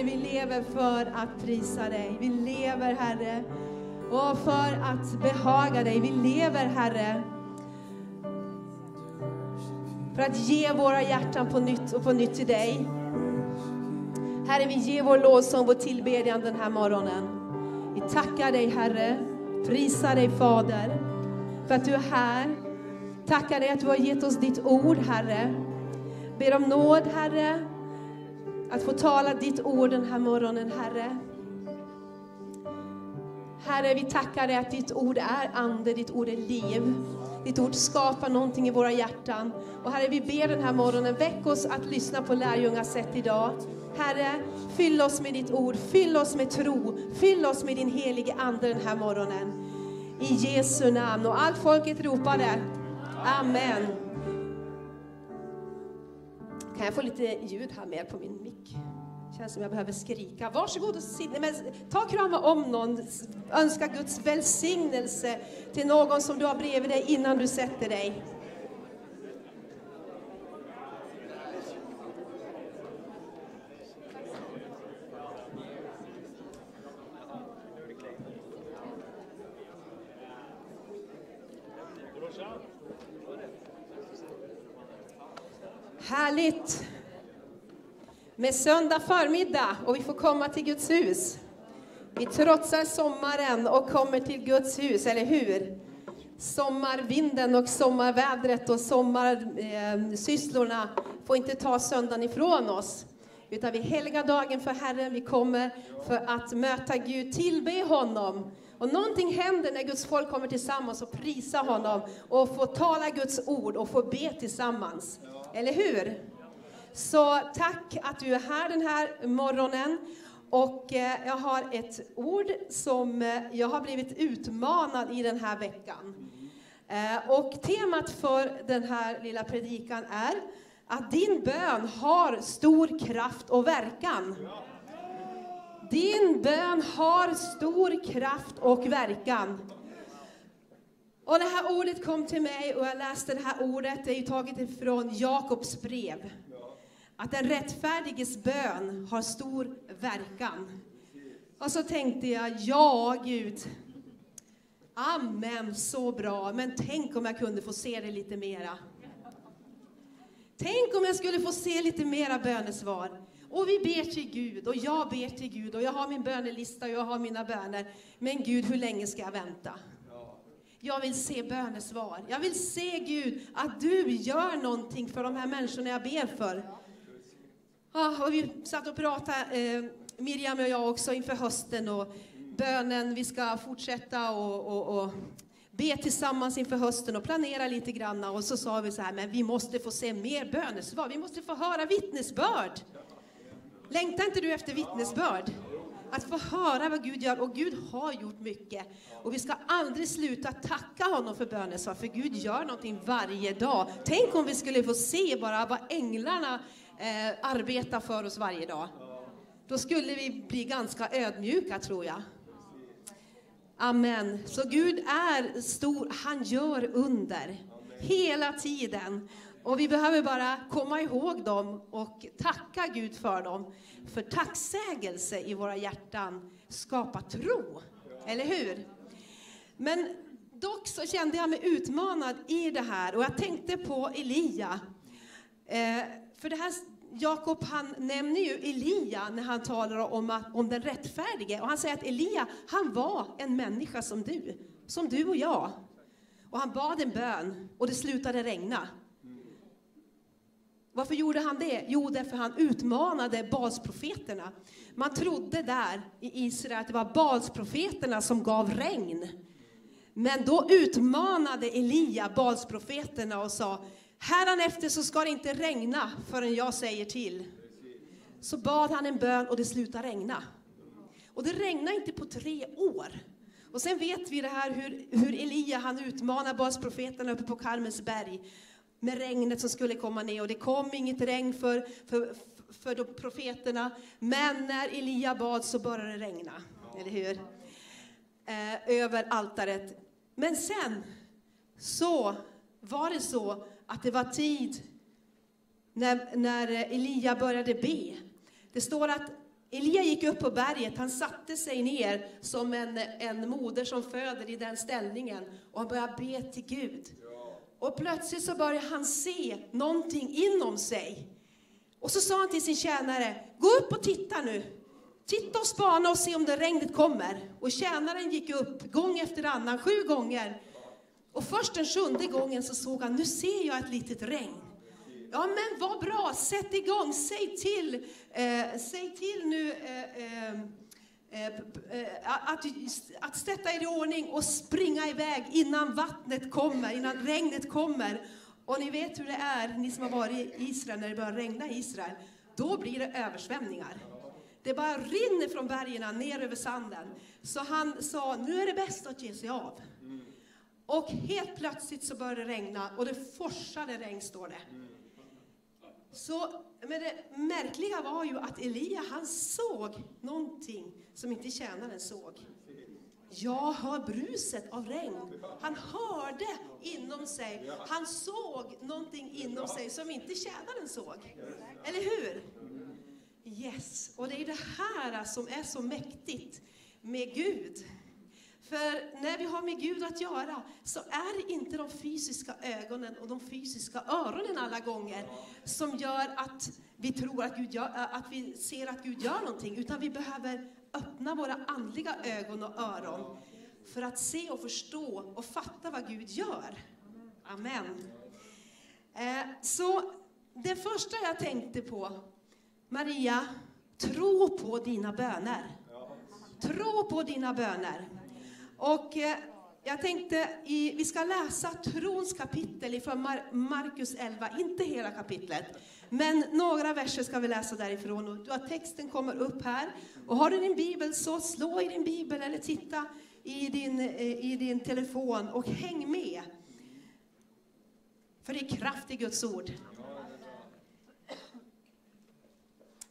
Herre, vi lever för att prisa dig. Vi lever, Herre, och för att behaga dig. Vi lever, Herre, för att ge våra hjärtan på nytt och på nytt till dig. Herre, vi ger vår lovsång, vår tillbedjan den här morgonen. Vi tackar dig, Herre, prisar dig, Fader, för att du är här. Tackar dig att du har gett oss ditt ord, Herre. Ber om nåd, Herre, att få tala ditt ord den här morgonen, Herre. Herre, vi tackar dig att ditt ord är ande, ditt ord är liv. Ditt ord skapar någonting i våra hjärtan. Och Herre, vi ber den här morgonen, väck oss att lyssna på lärjungasätt idag. Herre, fyll oss med ditt ord, fyll oss med tro, fyll oss med din helige Ande den här morgonen. I Jesu namn. Och allt folket ropade Amen. Kan jag få lite ljud här mer på min mick? Känns som jag behöver skrika. Varsågod och sitt. Men ta och krama om någon. Önska Guds välsignelse till någon som du har bredvid dig innan du sätter dig. Härligt! Med söndag förmiddag och vi får komma till Guds hus. Vi trotsar sommaren och kommer till Guds hus, eller hur? Sommarvinden och sommarvädret och sommarsysslorna får inte ta söndagen ifrån oss. Utan vi helgar dagen för Herren, vi kommer för att möta Gud, tillbe honom. Och någonting händer när Guds folk kommer tillsammans och prisar honom och får tala Guds ord och får be tillsammans. Eller hur? Så tack att du är här den här morgonen. Och eh, jag har ett ord som eh, jag har blivit utmanad i den här veckan. Eh, och temat för den här lilla predikan är att din bön har stor kraft och verkan. Din bön har stor kraft och verkan. Och det här ordet kom till mig och jag läste det här ordet, det är ju taget ifrån Jakobs brev. Att den rättfärdiges bön har stor verkan. Och så tänkte jag, ja Gud, amen, så bra, men tänk om jag kunde få se det lite mera. Tänk om jag skulle få se lite mera bönesvar. Och vi ber till Gud och jag ber till Gud och jag har min bönelista och jag har mina böner. Men Gud, hur länge ska jag vänta? Jag vill se bönesvar. Jag vill se Gud att du gör någonting för de här människorna jag ber för. Ah, och vi satt och pratade, eh, Miriam och jag också, inför hösten och bönen. Vi ska fortsätta och, och, och be tillsammans inför hösten och planera lite grann. Och så sa vi så här, men vi måste få se mer bönesvar. Vi måste få höra vittnesbörd. Längtar inte du efter vittnesbörd? Att få höra vad Gud gör. Och Gud har gjort mycket. Och vi ska aldrig sluta tacka honom för bönesvar, för Gud gör någonting varje dag. Tänk om vi skulle få se bara vad änglarna eh, arbetar för oss varje dag. Då skulle vi bli ganska ödmjuka, tror jag. Amen. Så Gud är stor, han gör under. Hela tiden. Och vi behöver bara komma ihåg dem och tacka Gud för dem. För tacksägelse i våra hjärtan skapar tro. Eller hur? Men dock så kände jag mig utmanad i det här och jag tänkte på Elia. Eh, för det här, Jakob han nämner ju Elia när han talar om, att, om den rättfärdige. Och han säger att Elia, han var en människa som du, som du och jag. Och han bad en bön och det slutade regna. Varför gjorde han det? Jo, därför han utmanade Balsprofeterna. Man trodde där i Israel att det var Balsprofeterna som gav regn. Men då utmanade Elia Balsprofeterna och sa, hädanefter så ska det inte regna förrän jag säger till. Så bad han en bön och det slutade regna. Och det regnade inte på tre år. Och sen vet vi det här hur, hur Elia han utmanar Balsprofeterna uppe på Karmelsberg med regnet som skulle komma ner och det kom inget regn för, för, för de profeterna. Men när Elia bad så började det regna, eller hur? Eh, över altaret. Men sen så var det så att det var tid när, när Elia började be. Det står att Elia gick upp på berget, han satte sig ner som en, en moder som föder i den ställningen och han började be till Gud. Och plötsligt så började han se någonting inom sig. Och så sa han till sin tjänare, gå upp och titta nu. Titta och spana och se om det regnet kommer. Och tjänaren gick upp gång efter annan, sju gånger. Och först den sjunde gången så såg han, nu ser jag ett litet regn. Ja men vad bra, sätt igång, säg till, eh, säg till nu eh, eh, Eh, eh, att, att sätta er i ordning och springa iväg innan vattnet kommer, innan regnet kommer. Och ni vet hur det är, ni som har varit i Israel, när det börjar regna i Israel. Då blir det översvämningar. Det bara rinner från bergen ner över sanden. Så han sa, nu är det bäst att ge sig av. Och helt plötsligt så började det regna och det forsade regn, står det. Så, men det märkliga var ju att Elia, han såg någonting som inte tjänaren såg. Jag hör bruset av regn. Han hörde inom sig, han såg någonting inom sig som inte tjänaren såg. Eller hur? Yes, och det är det här som är så mäktigt med Gud. För när vi har med Gud att göra så är det inte de fysiska ögonen och de fysiska öronen alla gånger som gör att vi tror att, Gud gör, att vi ser att Gud gör någonting, utan vi behöver öppna våra andliga ögon och öron för att se och förstå och fatta vad Gud gör. Amen. Eh, så det första jag tänkte på, Maria, tro på dina böner. Tro på dina böner. Och eh, jag tänkte, i, vi ska läsa trons kapitel ifrån Mar Markus 11, inte hela kapitlet, men några verser ska vi läsa därifrån. Och du har texten kommer upp här. Och har du din bibel så slå i din bibel eller titta i din, eh, i din telefon och häng med. För det är kraft i Guds ord.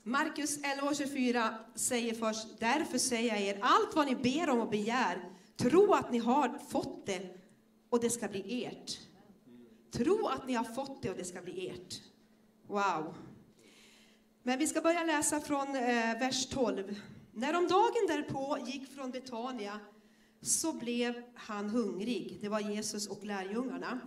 Markus 11 och 24 säger först, därför säger jag er, allt vad ni ber om och begär, Tro att ni har fått det och det ska bli ert. Tro att ni har fått det och det ska bli ert. Wow. Men vi ska börja läsa från eh, vers 12. När de dagen därpå gick från Betania så blev han hungrig. Det var Jesus och lärjungarna.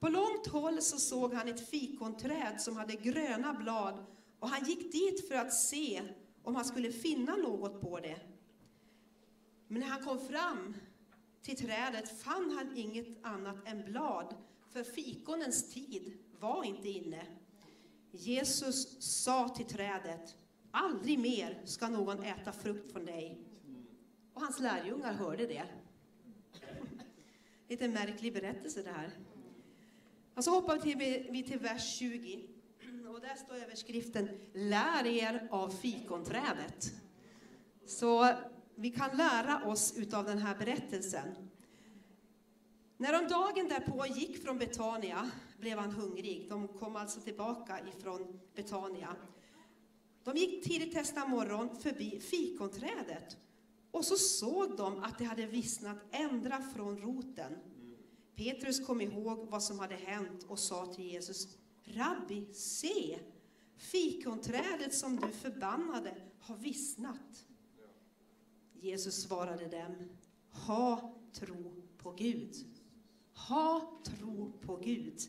På långt håll så såg han ett fikonträd som hade gröna blad och han gick dit för att se om han skulle finna något på det. Men när han kom fram till trädet fann han inget annat än blad, för fikonens tid var inte inne. Jesus sa till trädet, aldrig mer ska någon äta frukt från dig. Och hans lärjungar hörde det. Lite märklig berättelse det här. Och så hoppar vi till, vers 20. Och där står överskriften Lär er av fikonträdet. Så vi kan lära oss utav den här berättelsen. När de dagen därpå gick från Betania blev han hungrig. De kom alltså tillbaka ifrån Betania. De gick tidigt nästa morgon förbi fikonträdet och så såg de att det hade vissnat ända från roten. Petrus kom ihåg vad som hade hänt och sa till Jesus, Rabbi, se, fikonträdet som du förbannade har vissnat. Jesus svarade dem, ha tro på Gud. Ha tro på Gud.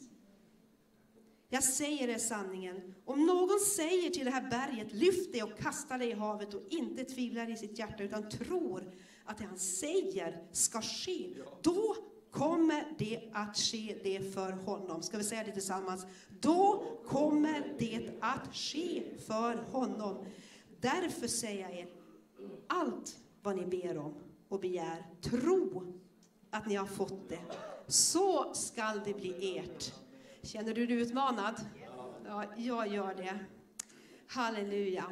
Jag säger er sanningen, om någon säger till det här berget, lyft det och kasta det i havet och inte tvivlar i sitt hjärta utan tror att det han säger ska ske, då kommer det att ske det för honom. Ska vi säga det tillsammans? Då kommer det att ske för honom. Därför säger jag er, allt vad ni ber om och begär. Tro att ni har fått det. Så skall det bli ert. Känner du dig utmanad? Ja, jag gör det. Halleluja.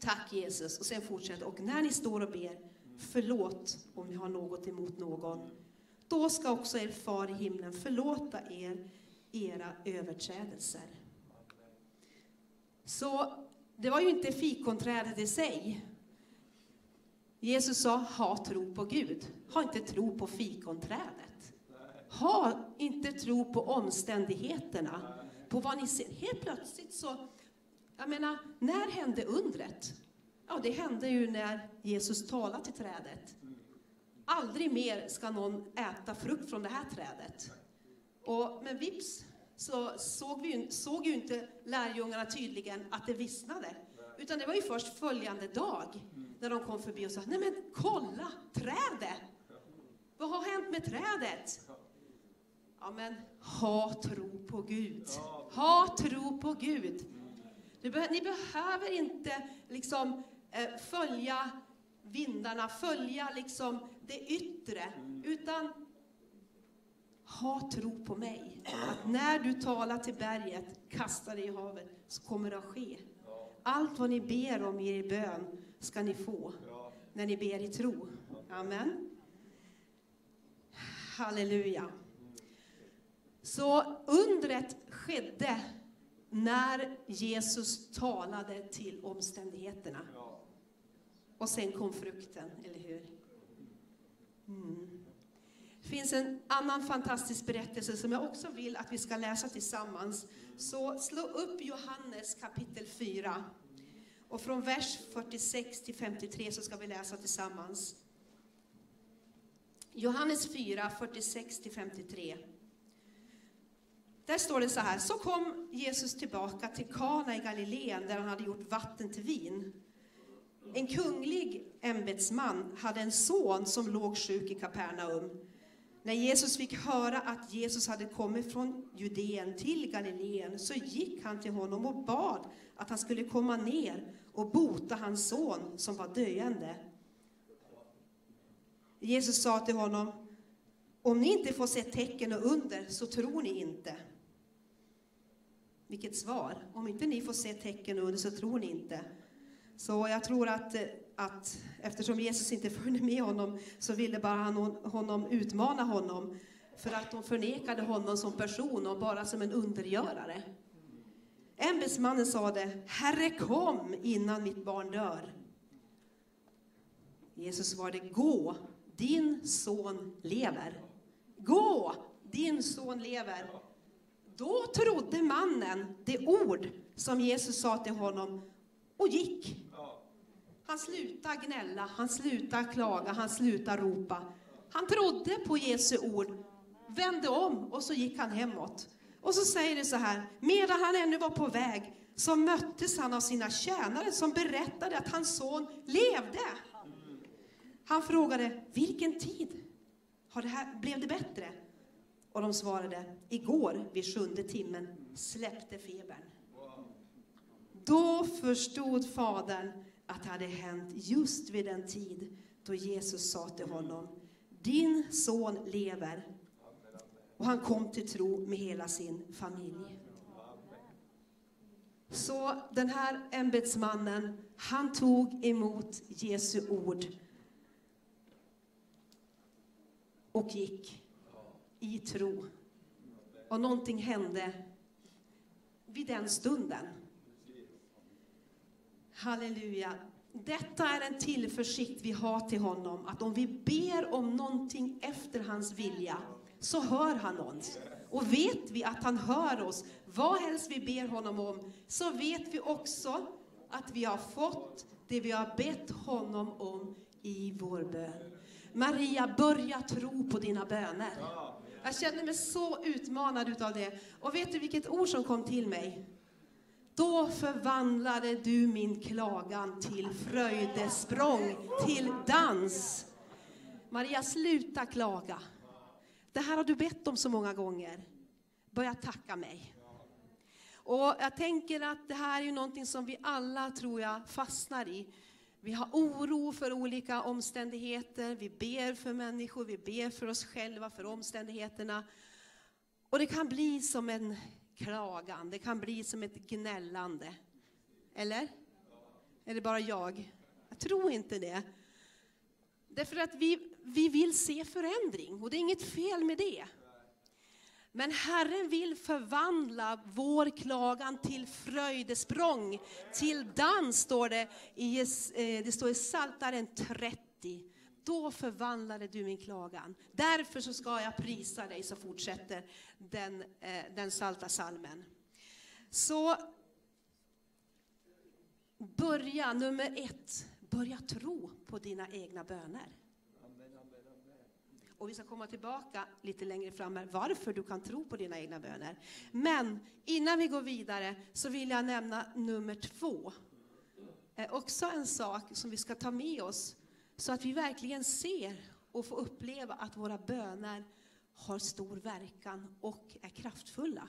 Tack Jesus. Och sen fortsätt. Och när ni står och ber, förlåt om ni har något emot någon. Då ska också er far i himlen förlåta er era överträdelser. Så det var ju inte fikonträdet i sig, Jesus sa, ha tro på Gud. Ha inte tro på fikonträdet. Ha inte tro på omständigheterna, på vad ni ser. Helt plötsligt så, jag menar, när hände undret? Ja, det hände ju när Jesus talade till trädet. Aldrig mer ska någon äta frukt från det här trädet. Och, men vips så såg, vi, såg ju inte lärjungarna tydligen att det vissnade. Utan det var ju först följande dag när de kom förbi och sa, nej men kolla, trädet! Vad har hänt med trädet? Ja men, ha tro på Gud. Ha tro på Gud. Ni behöver inte liksom eh, följa vindarna, följa liksom det yttre, utan ha tro på mig. Att när du talar till berget, kasta dig i havet, så kommer det att ske. Allt vad ni ber om i er bön ska ni få när ni ber i tro. Amen. Halleluja. Så undret skedde när Jesus talade till omständigheterna. Och sen kom frukten, eller hur? Mm. Det finns en annan fantastisk berättelse som jag också vill att vi ska läsa tillsammans. Så slå upp Johannes kapitel 4. Och från vers 46 till 53 så ska vi läsa tillsammans. Johannes 4, 46 till 53. Där står det så här. Så kom Jesus tillbaka till Kana i Galileen där han hade gjort vatten till vin. En kunglig ämbetsman hade en son som låg sjuk i Kapernaum. När Jesus fick höra att Jesus hade kommit från Judeen till Galileen så gick han till honom och bad att han skulle komma ner och bota hans son som var döende. Jesus sa till honom, om ni inte får se tecken och under så tror ni inte. Vilket svar! Om inte ni får se tecken och under så tror ni inte. Så jag tror att, eh, att eftersom Jesus inte följde med honom så ville bara han honom utmana honom för att de förnekade honom som person och bara som en undergörare. Ämbetsmannen sade, Herre kom innan mitt barn dör. Jesus svarade, gå, din son lever. Gå, din son lever. Då trodde mannen det ord som Jesus sa till honom och gick. Han slutade gnälla, han slutade klaga, han slutade ropa. Han trodde på Jesu ord, vände om och så gick han hemåt. Och så säger det så här, medan han ännu var på väg så möttes han av sina tjänare som berättade att hans son levde. Han frågade, vilken tid har det här, blev det bättre? Och de svarade, igår vid sjunde timmen släppte febern. Då förstod fadern att det hade hänt just vid den tid då Jesus sa till honom, din son lever. Och han kom till tro med hela sin familj. Så den här ämbetsmannen, han tog emot Jesu ord och gick i tro. Och någonting hände vid den stunden. Halleluja. Detta är en tillförsikt vi har till honom, att om vi ber om någonting efter hans vilja, så hör han oss. Och vet vi att han hör oss, vad helst vi ber honom om, så vet vi också att vi har fått det vi har bett honom om i vår bön. Maria, börja tro på dina böner. Jag känner mig så utmanad utav det. Och vet du vilket ord som kom till mig? Då förvandlade du min klagan till fröjdesprång, till dans. Maria, sluta klaga. Det här har du bett om så många gånger. Börja tacka mig. Och jag tänker att det här är ju någonting som vi alla, tror jag, fastnar i. Vi har oro för olika omständigheter, vi ber för människor, vi ber för oss själva, för omständigheterna. Och det kan bli som en klagan, det kan bli som ett gnällande. Eller? Är det bara jag? Jag tror inte det. Därför att vi, vi vill se förändring och det är inget fel med det. Men Herren vill förvandla vår klagan till fröjdesprång, till dans, står det i, eh, det står i Psaltaren 30. Då förvandlade du min klagan. Därför så ska jag prisa dig, så fortsätter den, eh, den salta salmen. Så börja, nummer ett, börja tro på dina egna böner. Och vi ska komma tillbaka lite längre fram här, varför du kan tro på dina egna böner. Men innan vi går vidare så vill jag nämna nummer två. Eh, också en sak som vi ska ta med oss så att vi verkligen ser och får uppleva att våra böner har stor verkan och är kraftfulla,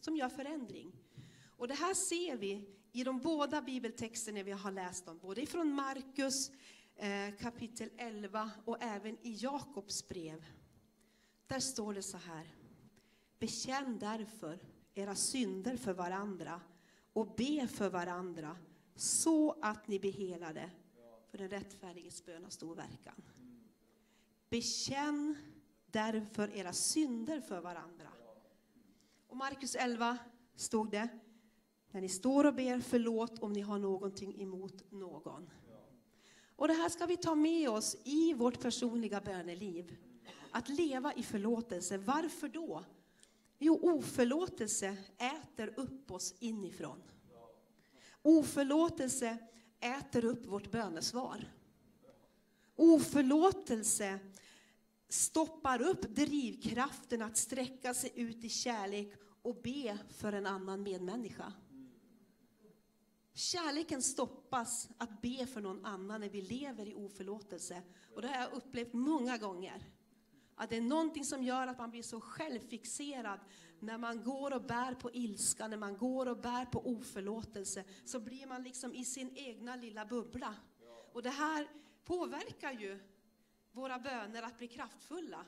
som gör förändring. Och det här ser vi i de båda bibeltexterna vi har läst om, både från Markus eh, kapitel 11 och även i Jakobs brev. Där står det så här. Bekänn därför era synder för varandra och be för varandra så att ni blir helade. För den rättfärdiges bön har stor verkan. Bekänn därför era synder för varandra. Och Markus 11 stod det, när ni står och ber, förlåt om ni har någonting emot någon. Och det här ska vi ta med oss i vårt personliga böneliv. Att leva i förlåtelse. Varför då? Jo, oförlåtelse äter upp oss inifrån. Oförlåtelse äter upp vårt bönesvar. Oförlåtelse stoppar upp drivkraften att sträcka sig ut i kärlek och be för en annan medmänniska. Kärleken stoppas att be för någon annan när vi lever i oförlåtelse. Och det har jag upplevt många gånger. Att det är någonting som gör att man blir så självfixerad när man går och bär på ilska, när man går och bär på oförlåtelse, så blir man liksom i sin egna lilla bubbla. Och det här påverkar ju våra böner att bli kraftfulla,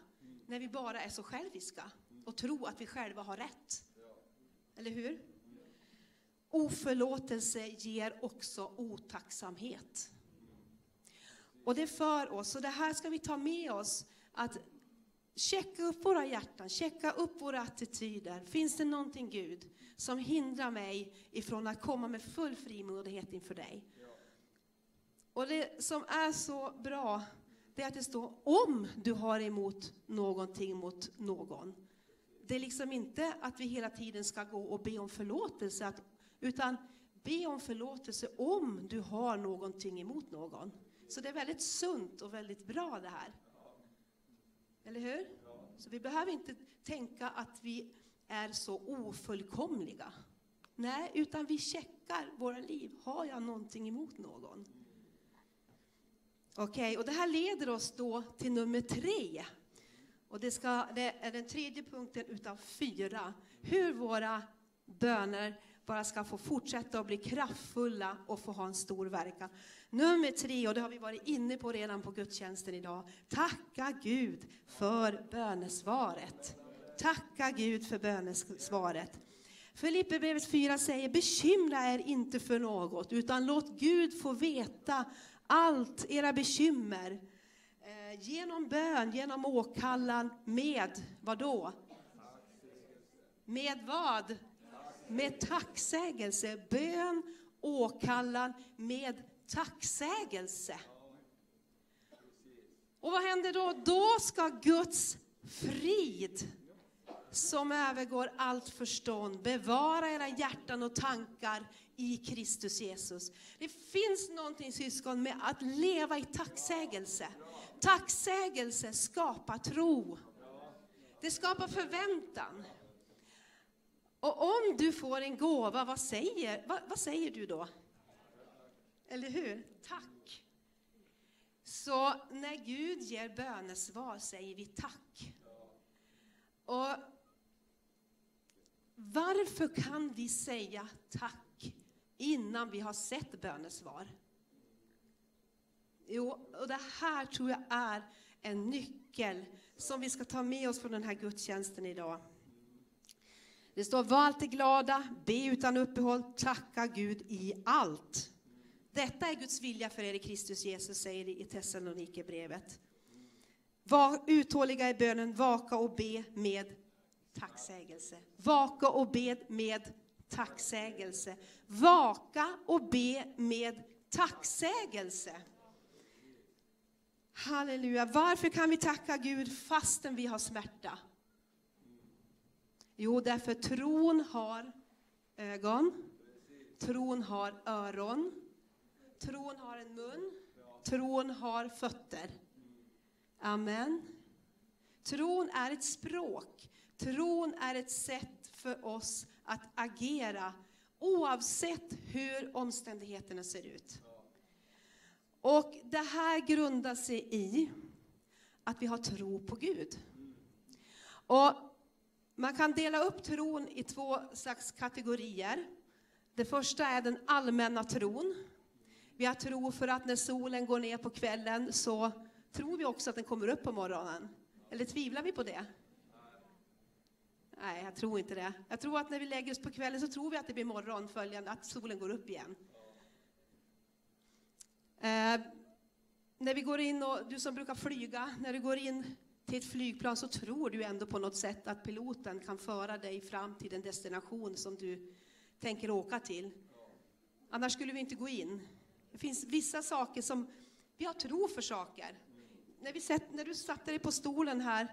när vi bara är så själviska och tror att vi själva har rätt. Eller hur? Oförlåtelse ger också otacksamhet. Och det för oss, och det här ska vi ta med oss, att checka upp våra hjärtan, checka upp våra attityder. Finns det någonting Gud som hindrar mig ifrån att komma med full frimodighet inför dig? Och det som är så bra, det är att det står om du har emot någonting mot någon. Det är liksom inte att vi hela tiden ska gå och be om förlåtelse, att utan be om förlåtelse om du har någonting emot någon. Så det är väldigt sunt och väldigt bra det här. Eller hur? Så vi behöver inte tänka att vi är så ofullkomliga. Nej, utan vi checkar våra liv. Har jag någonting emot någon? Okej, okay, och det här leder oss då till nummer tre. Och det, ska, det är den tredje punkten utav fyra. Hur våra böner bara ska få fortsätta att bli kraftfulla och få ha en stor verkan. Nummer tre, och det har vi varit inne på redan på gudstjänsten idag. Tacka Gud för bönesvaret. Tacka Gud för bönesvaret. Filipperbrevet 4 säger, bekymra er inte för något, utan låt Gud få veta allt era bekymmer. Eh, genom bön, genom åkallan, med vad då? Med vad? Med tacksägelse. Bön, åkallan med tacksägelse. Och vad händer då? Då ska Guds frid som övergår allt förstånd bevara era hjärtan och tankar i Kristus Jesus. Det finns någonting syskon med att leva i tacksägelse. Tacksägelse skapar tro. Det skapar förväntan. Och om du får en gåva, vad säger, vad, vad säger du då? Eller hur? Tack. Så när Gud ger bönesvar säger vi tack. Och varför kan vi säga tack innan vi har sett bönesvar? Jo, och det här tror jag är en nyckel som vi ska ta med oss från den här gudstjänsten idag. Det står var alltid glada, be utan uppehåll, tacka Gud i allt. Detta är Guds vilja för er i Kristus Jesus, säger det i Thessalonikerbrevet. Var uthålliga i bönen, vaka och be med tacksägelse. Vaka och be med tacksägelse. Vaka och be med tacksägelse. Halleluja. Varför kan vi tacka Gud fastän vi har smärta? Jo, därför tron har ögon, tron har öron, Tron har en mun. Tron har fötter. Amen. Tron är ett språk. Tron är ett sätt för oss att agera oavsett hur omständigheterna ser ut. Och det här grundar sig i att vi har tro på Gud. Och man kan dela upp tron i två slags kategorier. Det första är den allmänna tron. Vi har tro för att när solen går ner på kvällen så tror vi också att den kommer upp på morgonen. Eller tvivlar vi på det? Nej, jag tror inte det. Jag tror att när vi lägger oss på kvällen så tror vi att det blir morgon följande, att solen går upp igen. Eh, när vi går in och, du som brukar flyga, när du går in till ett flygplan så tror du ändå på något sätt att piloten kan föra dig fram till den destination som du tänker åka till. Annars skulle vi inte gå in. Det finns vissa saker som, vi har tro för saker. När, vi sett, när du satte dig på stolen här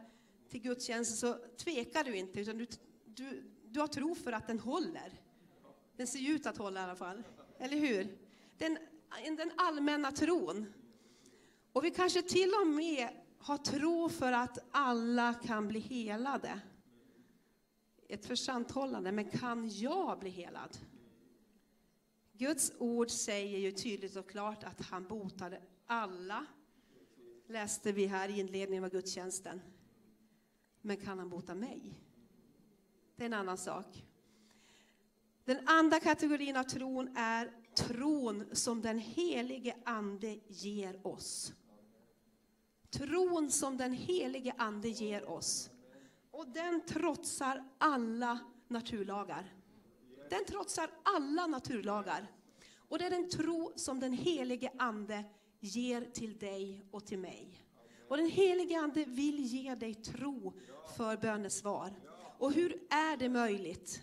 till gudstjänsten så tvekar du inte, utan du, du, du har tro för att den håller. Den ser ut att hålla i alla fall, eller hur? Den, den allmänna tron. Och vi kanske till och med ha tro för att alla kan bli helade. Ett försanthållande, men kan jag bli helad? Guds ord säger ju tydligt och klart att han botade alla. Läste vi här i inledningen av gudstjänsten. Men kan han bota mig? Det är en annan sak. Den andra kategorin av tron är tron som den helige Ande ger oss. Tron som den helige Ande ger oss. Och den trotsar alla naturlagar. Den trotsar alla naturlagar. Och det är den tro som den helige Ande ger till dig och till mig. Och den helige Ande vill ge dig tro för bönesvar. Och hur är det möjligt?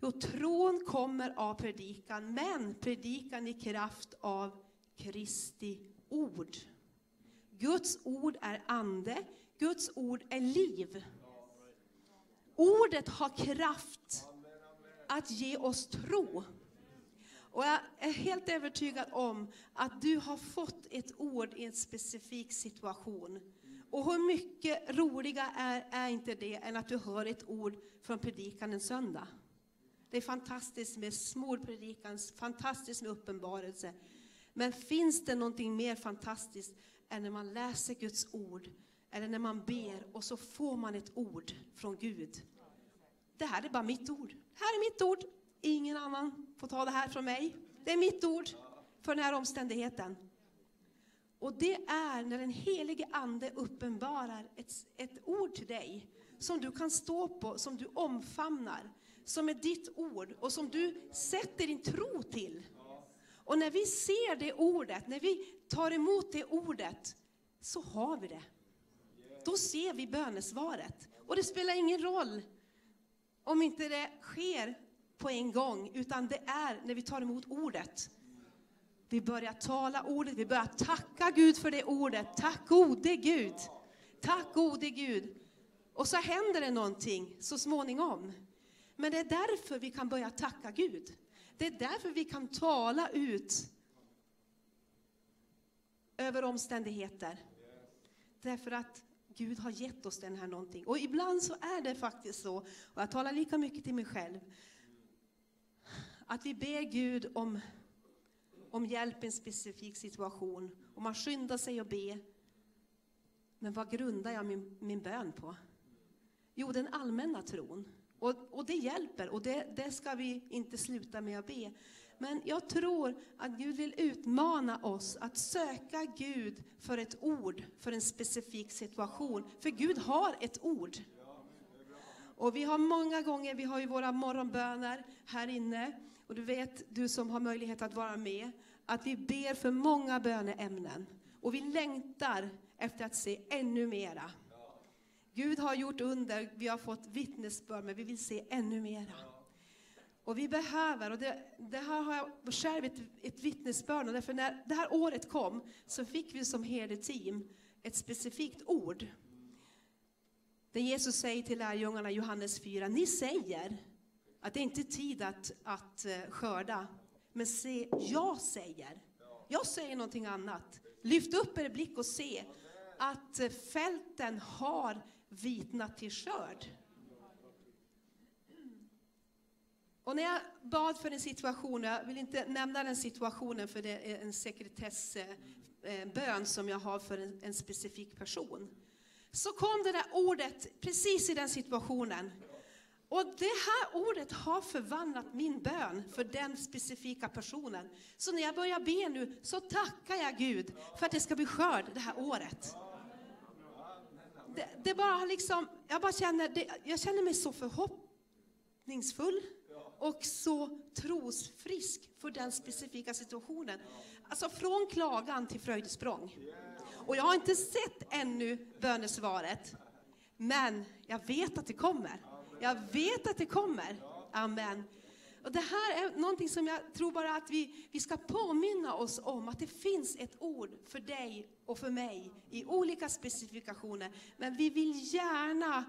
Jo, tron kommer av predikan, men predikan i kraft av Kristi ord. Guds ord är ande, Guds ord är liv. Ordet har kraft att ge oss tro. Och jag är helt övertygad om att du har fått ett ord i en specifik situation. Och hur mycket roligare är, är inte det än att du hör ett ord från predikan en söndag? Det är fantastiskt med smorpredikan, fantastiskt med uppenbarelse. Men finns det någonting mer fantastiskt än när man läser Guds ord, eller när man ber och så får man ett ord från Gud. Det här är bara mitt ord. Det här är mitt ord. Ingen annan får ta det här från mig. Det är mitt ord för den här omständigheten. Och det är när den helige Ande uppenbarar ett, ett ord till dig som du kan stå på, som du omfamnar, som är ditt ord och som du sätter din tro till. Och när vi ser det ordet, när vi tar emot det ordet, så har vi det. Då ser vi bönesvaret. Och det spelar ingen roll om inte det sker på en gång, utan det är när vi tar emot ordet. Vi börjar tala ordet, vi börjar tacka Gud för det ordet. Tack gode Gud. Tack gode Gud. Och så händer det någonting så småningom. Men det är därför vi kan börja tacka Gud. Det är därför vi kan tala ut över omständigheter. Därför att Gud har gett oss den här någonting. Och ibland så är det faktiskt så, och jag talar lika mycket till mig själv, att vi ber Gud om, om hjälp i en specifik situation. Och man skyndar sig att be. Men vad grundar jag min, min bön på? Jo, den allmänna tron. Och, och det hjälper, och det, det ska vi inte sluta med att be. Men jag tror att Gud vill utmana oss att söka Gud för ett ord, för en specifik situation. För Gud har ett ord. Och vi har många gånger, vi har ju våra morgonböner här inne. Och du vet, du som har möjlighet att vara med, att vi ber för många böneämnen. Och vi längtar efter att se ännu mera. Gud har gjort under, vi har fått vittnesbörd, men vi vill se ännu mera. Och vi behöver, och det, det här har jag själv ett, ett vittnesbörd om, därför när det här året kom så fick vi som herdeteam ett specifikt ord. Där Jesus säger till lärjungarna i Johannes 4, ni säger att det inte är tid att, att eh, skörda, men se, jag säger Jag säger någonting annat. Lyft upp er blick och se att eh, fälten har vitnat till skörd. Och när jag bad för en situation, jag vill inte nämna den situationen för det är en sekretessbön som jag har för en, en specifik person. Så kom det där ordet precis i den situationen. Och det här ordet har förvandlat min bön för den specifika personen. Så när jag börjar be nu så tackar jag Gud för att det ska bli skörd det här året. Det, det bara liksom, jag bara känner, det, jag känner mig så förhoppningsfull och så trosfrisk för den specifika situationen. Alltså från klagan till fröjdsprång. Och jag har inte sett ännu bönesvaret, men jag vet att det kommer. Jag vet att det kommer. Amen. Och det här är någonting som jag tror bara att vi, vi ska påminna oss om, att det finns ett ord för dig och för mig i olika specifikationer. Men vi vill gärna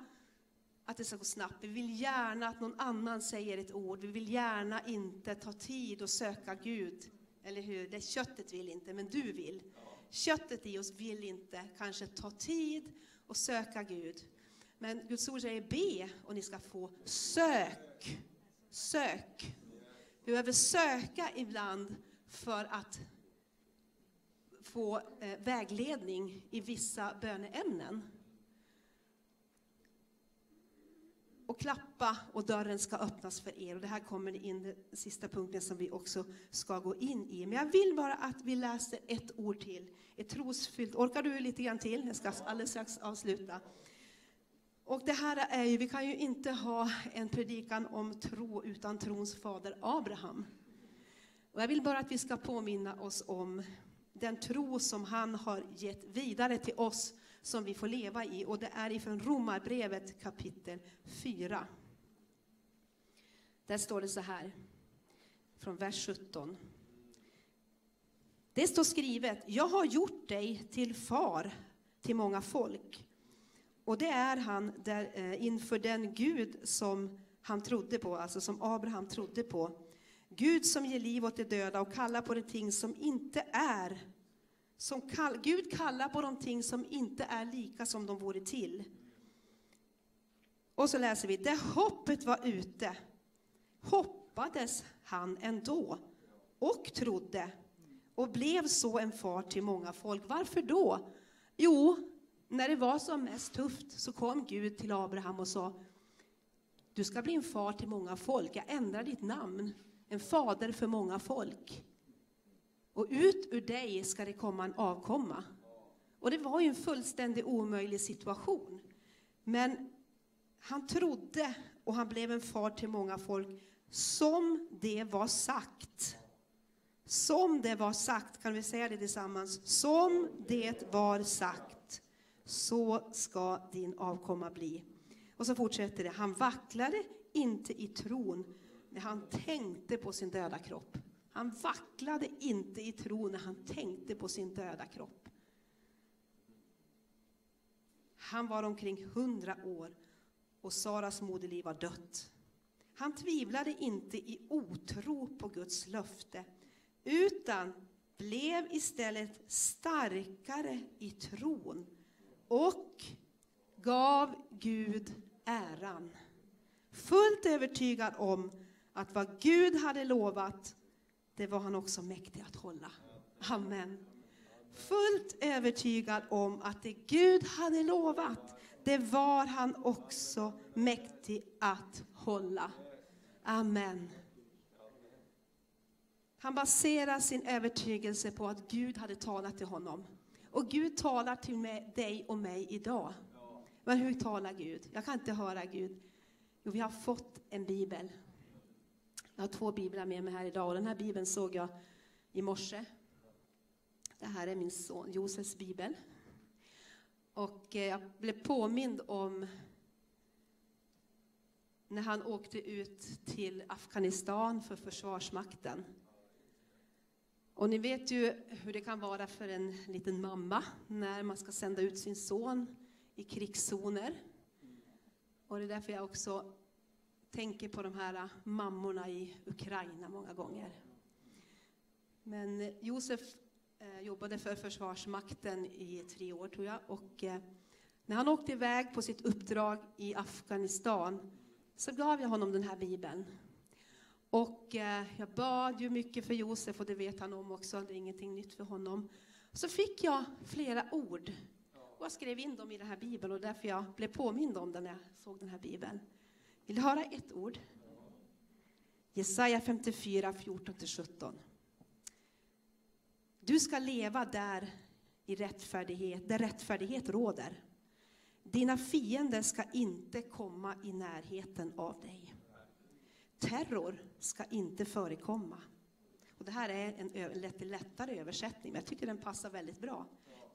att det ska gå snabbt. Vi vill gärna att någon annan säger ett ord. Vi vill gärna inte ta tid och söka Gud. Eller hur? Det köttet vill inte, men du vill. Köttet i oss vill inte kanske ta tid och söka Gud. Men Guds ord säger be och ni ska få sök. Sök. Vi behöver söka ibland för att få eh, vägledning i vissa böneämnen. och klappa och dörren ska öppnas för er. Och det här kommer in den sista punkten som vi också ska gå in i. Men jag vill bara att vi läser ett ord till. Ett trosfyllt, orkar du lite grann till? Jag ska alldeles strax avsluta. Och det här är ju, vi kan ju inte ha en predikan om tro utan trons fader Abraham. Och jag vill bara att vi ska påminna oss om den tro som han har gett vidare till oss som vi får leva i. Och det är ifrån Romarbrevet kapitel 4. Där står det så här, från vers 17. Det står skrivet, jag har gjort dig till far till många folk. Och det är han där, eh, inför den Gud som han trodde på, alltså som Abraham trodde på. Gud som ger liv åt de döda och kallar på de ting som inte är som kall, Gud kallar på de ting som inte är lika som de vore till. Och så läser vi, där hoppet var ute hoppades han ändå och trodde och blev så en far till många folk. Varför då? Jo, när det var som mest tufft så kom Gud till Abraham och sa Du ska bli en far till många folk. Jag ändrar ditt namn. En fader för många folk. Och ut ur dig ska det komma en avkomma. Och det var ju en fullständigt omöjlig situation. Men han trodde och han blev en far till många folk som det var sagt. Som det var sagt, kan vi säga det tillsammans? Som det var sagt, så ska din avkomma bli. Och så fortsätter det, han vacklade inte i tron när han tänkte på sin döda kropp. Han vacklade inte i tron när han tänkte på sin döda kropp. Han var omkring hundra år och Saras moderliv var dött. Han tvivlade inte i otro på Guds löfte utan blev istället starkare i tron och gav Gud äran. Fullt övertygad om att vad Gud hade lovat det var han också mäktig att hålla. Amen. Fullt övertygad om att det Gud hade lovat, det var han också mäktig att hålla. Amen. Han baserar sin övertygelse på att Gud hade talat till honom. Och Gud talar till mig, dig och mig idag. Men hur talar Gud? Jag kan inte höra Gud. Jo, vi har fått en bibel. Jag har två biblar med mig här idag och den här bibeln såg jag i morse. Det här är min son Josefs bibel. Och eh, jag blev påmind om när han åkte ut till Afghanistan för Försvarsmakten. Och ni vet ju hur det kan vara för en liten mamma när man ska sända ut sin son i krigszoner. Och det är därför jag också tänker på de här mammorna i Ukraina många gånger. Men Josef eh, jobbade för Försvarsmakten i tre år tror jag. Och eh, när han åkte iväg på sitt uppdrag i Afghanistan så gav jag honom den här bibeln. Och eh, jag bad ju mycket för Josef och det vet han om också, det är ingenting nytt för honom. Så fick jag flera ord och jag skrev in dem i den här bibeln och därför jag blev påmind om den när jag såg den här bibeln. Vill du höra ett ord? Jesaja 54, 14-17. Du ska leva där i rättfärdighet, där rättfärdighet råder. Dina fiender ska inte komma i närheten av dig. Terror ska inte förekomma. Och det här är en lite lättare översättning, men jag tycker den passar väldigt bra.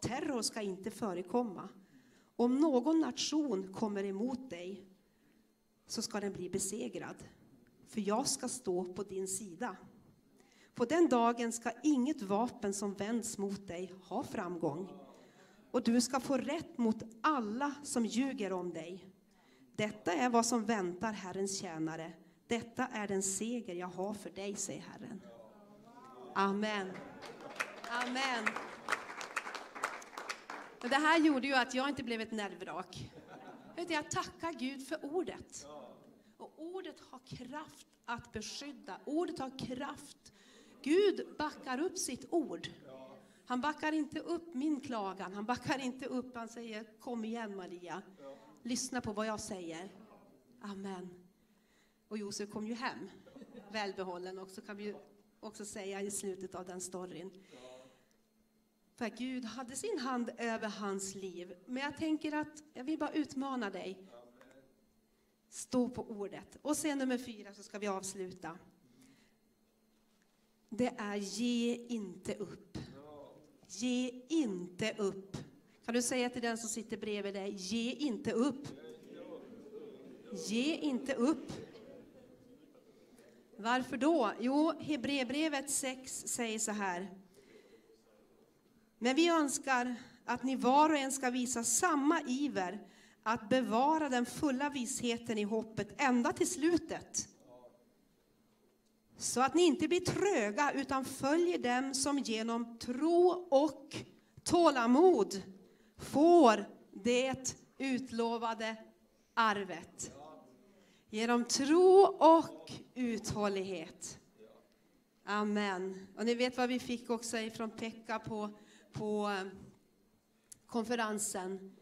Terror ska inte förekomma. Om någon nation kommer emot dig så ska den bli besegrad, för jag ska stå på din sida. På den dagen ska inget vapen som vänds mot dig ha framgång och du ska få rätt mot alla som ljuger om dig. Detta är vad som väntar Herrens tjänare. Detta är den seger jag har för dig, säger Herren. Amen. Amen. det här gjorde ju att jag inte blev ett nervvrak. Jag tackar Gud för ordet. Och ordet har kraft att beskydda. Ordet har kraft. Gud backar upp sitt ord. Han backar inte upp min klagan, han backar inte upp, han säger kom igen Maria, lyssna på vad jag säger. Amen. Och Josef kom ju hem, välbehållen också kan vi ju också säga i slutet av den storyn. För Gud hade sin hand över hans liv. Men jag tänker att jag vill bara utmana dig. Stå på ordet. Och sen nummer fyra så ska vi avsluta. Det är ge inte upp. Ge inte upp. Kan du säga till den som sitter bredvid dig, ge inte upp. Ge inte upp. Varför då? Jo, Hebreerbrevet 6 säger så här. Men vi önskar att ni var och en ska visa samma iver att bevara den fulla visheten i hoppet ända till slutet. Så att ni inte blir tröga utan följer dem som genom tro och tålamod får det utlovade arvet. Genom tro och uthållighet. Amen. Och ni vet vad vi fick också från Pekka på, på eh, konferensen.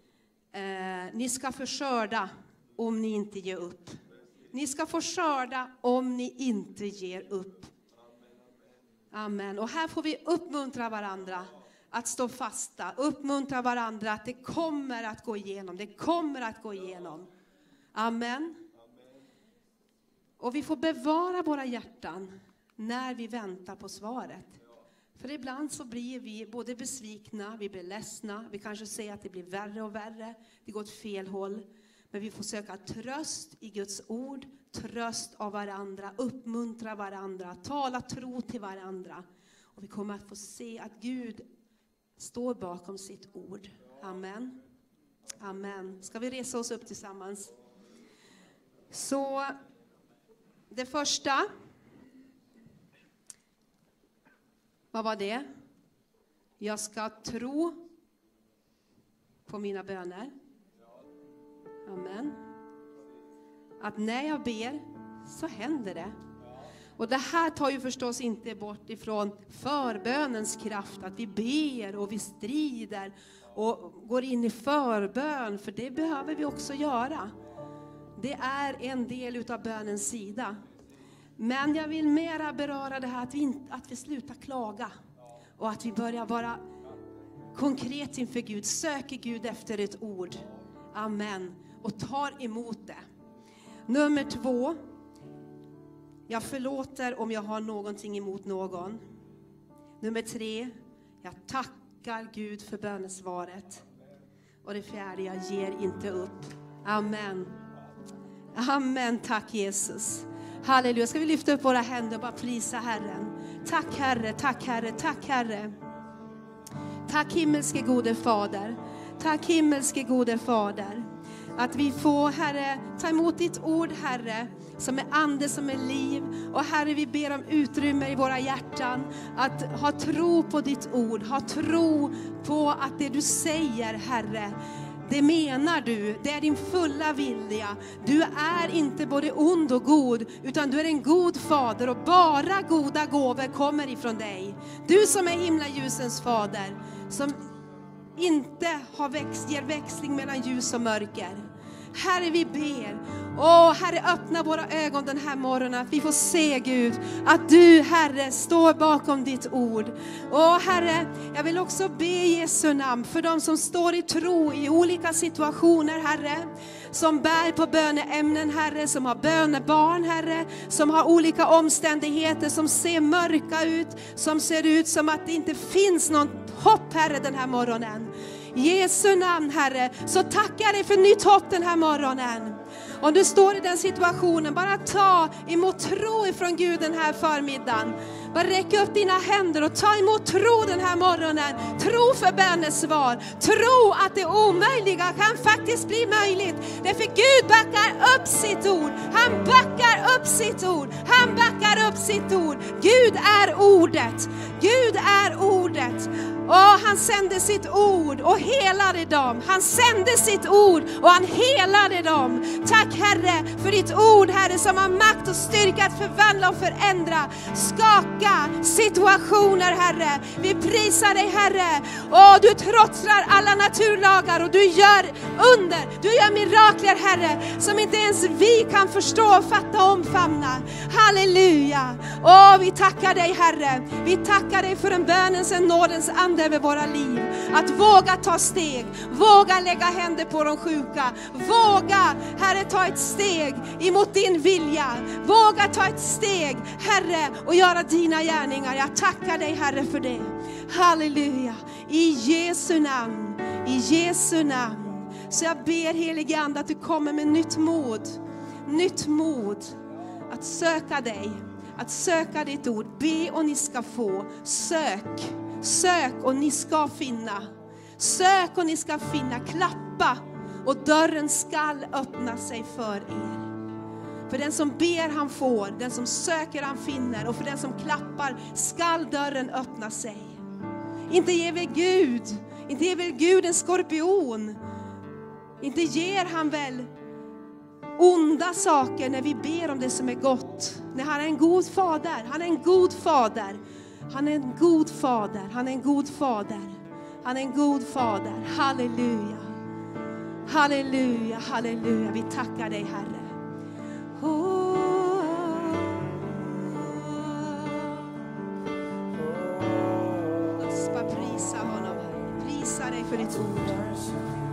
Eh, ni ska få skörda om ni inte ger upp. Ni ska få skörda om ni inte ger upp. Amen. Och här får vi uppmuntra varandra att stå fasta, uppmuntra varandra att det kommer att gå igenom, det kommer att gå igenom. Amen. Och vi får bevara våra hjärtan när vi väntar på svaret. För ibland så blir vi både besvikna, vi blir ledsna, vi kanske ser att det blir värre och värre, det går åt fel håll. Men vi får söka tröst i Guds ord, tröst av varandra, uppmuntra varandra, tala tro till varandra. Och vi kommer att få se att Gud står bakom sitt ord. Amen. Amen. Ska vi resa oss upp tillsammans? Så det första. Vad var det? Jag ska tro på mina böner. Amen. Att när jag ber så händer det. Och det här tar ju förstås inte bort ifrån förbönens kraft, att vi ber och vi strider och går in i förbön, för det behöver vi också göra. Det är en del utav bönens sida. Men jag vill mera beröra det här att vi, att vi slutar klaga och att vi börjar vara konkret inför Gud, söker Gud efter ett ord. Amen och tar emot det. Nummer två. Jag förlåter om jag har någonting emot någon. Nummer tre. Jag tackar Gud för bönesvaret. Och det fjärde, jag ger inte upp. Amen. Amen, tack Jesus. Halleluja. Ska vi lyfta upp våra händer och bara prisa Herren. Tack Herre, tack Herre, tack Herre. Tack himmelske gode Fader. Tack himmelske gode Fader. Att vi får, Herre, ta emot ditt ord, Herre, som är ande, som är liv. Och Herre, vi ber om utrymme i våra hjärtan att ha tro på ditt ord, ha tro på att det du säger, Herre, det menar du, det är din fulla vilja. Du är inte både ond och god, utan du är en god fader och bara goda gåvor kommer ifrån dig. Du som är himlaljusens fader, som inte har växt, ger växling mellan ljus och mörker. Herre, vi ber. Åh, Herre, öppna våra ögon den här morgonen, att vi får se Gud, att du, Herre, står bakom ditt ord. Åh, Herre, jag vill också be i Jesu namn för de som står i tro i olika situationer, Herre som bär på böneämnen, Herre, som har bönebarn, Herre, som har olika omständigheter som ser mörka ut, som ser ut som att det inte finns något hopp, Herre, den här morgonen. Jesu namn, Herre, så tackar jag dig för nytt hopp den här morgonen. Om du står i den situationen, bara ta emot tro ifrån Gud den här förmiddagen. Bara räck upp dina händer och ta emot tro den här morgonen. Tro för bönesvar. Tro att det omöjliga kan faktiskt bli möjligt. Därför Gud backar upp sitt ord. Han backar upp sitt ord. Han backar upp sitt ord. Gud är ordet. Gud är ordet. Och han sände sitt ord och helade dem. Han sände sitt ord och han helade dem. Tack Herre för ditt ord Herre som har makt och styrka att förvandla och förändra. Skaka situationer Herre. Vi prisar dig Herre. Och du trotsar alla naturlagar och du gör under. Du gör mirakler Herre som inte ens vi kan förstå, fatta och omfamna. Halleluja. Och vi tackar dig Herre. Vi tackar dig för en bönens, en nådens ande över våra liv. Att våga ta steg, våga lägga händer på de sjuka. Våga Herre ta ett steg emot din vilja. Våga ta ett steg Herre och göra dina gärningar. Jag tackar dig Herre för det. Halleluja. I Jesu namn, i Jesu namn. Så jag ber helige Ande att du kommer med nytt mod. Nytt mod att söka dig, att söka ditt ord. Be och ni ska få. Sök, sök och ni ska finna. Sök och ni ska finna. Klappa och dörren skall öppna sig för er. För den som ber han får, den som söker han finner och för den som klappar skall dörren öppna sig. Inte ger väl Gud, inte ger väl Gud en skorpion. Inte ger han väl onda saker när vi ber om det som är gott. När han är en god fader, han är en god fader. Han är en god fader, han är en god fader. Han är en god fader. Halleluja. Halleluja, halleluja. Vi tackar dig Herre. Oh. Låt oss bara prisa honom. Prisa dig för ditt ord.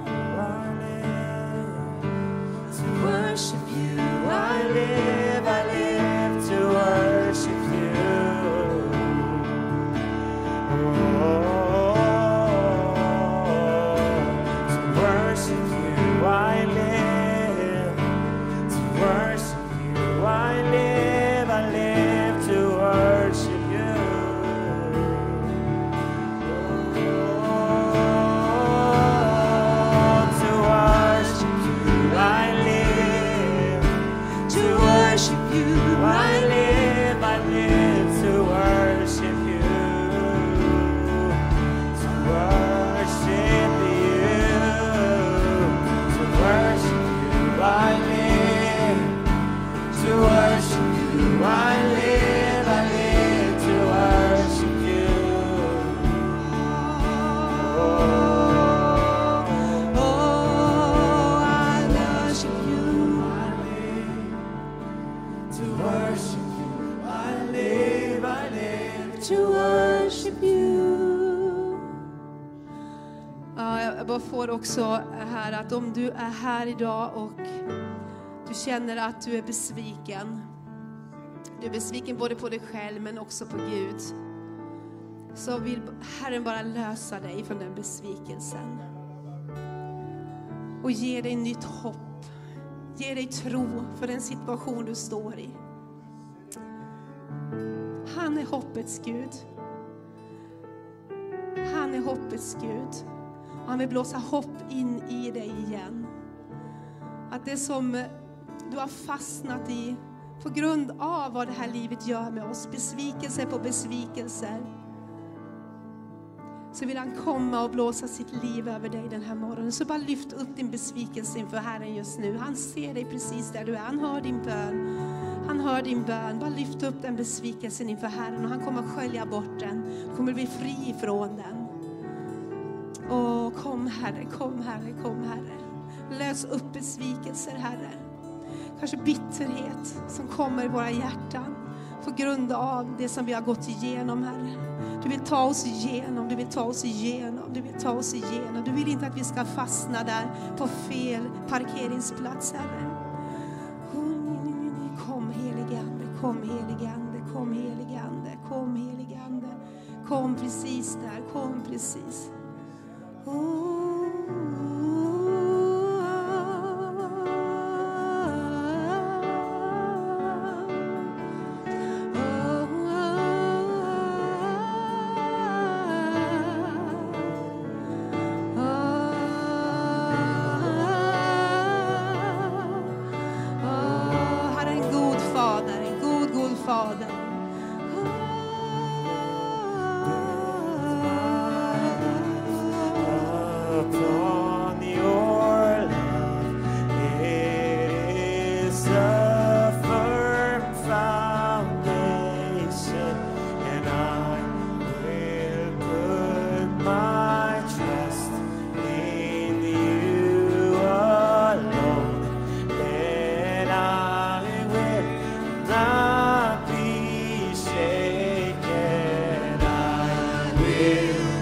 Står också här att om du är här idag och du känner att du är besviken. Du är besviken både på dig själv men också på Gud. Så vill Herren bara lösa dig från den besvikelsen. Och ge dig nytt hopp. Ge dig tro för den situation du står i. Han är hoppets Gud. Han är hoppets Gud. Han vill blåsa hopp in i dig igen. Att det som du har fastnat i på grund av vad det här livet gör med oss, besvikelse på besvikelser, så vill han komma och blåsa sitt liv över dig den här morgonen. Så bara lyft upp din besvikelse inför Herren just nu. Han ser dig precis där du är. Han hör din bön. Han hör din bön. Bara lyft upp den besvikelsen inför Herren och han kommer att skölja bort den. Du kommer bli fri från den. Åh, kom Herre, kom Herre, kom Herre. Lös upp besvikelser Herre. Kanske bitterhet som kommer i våra hjärtan på grund av det som vi har gått igenom Herre. Du vill ta oss igenom, du vill ta oss igenom, du vill ta oss igenom. Du vill inte att vi ska fastna där på fel parkeringsplats, Herre. Kom helige Ande, kom helige Ande, kom helige Ande, kom helige Ande. Kom precis där, kom precis. Han will.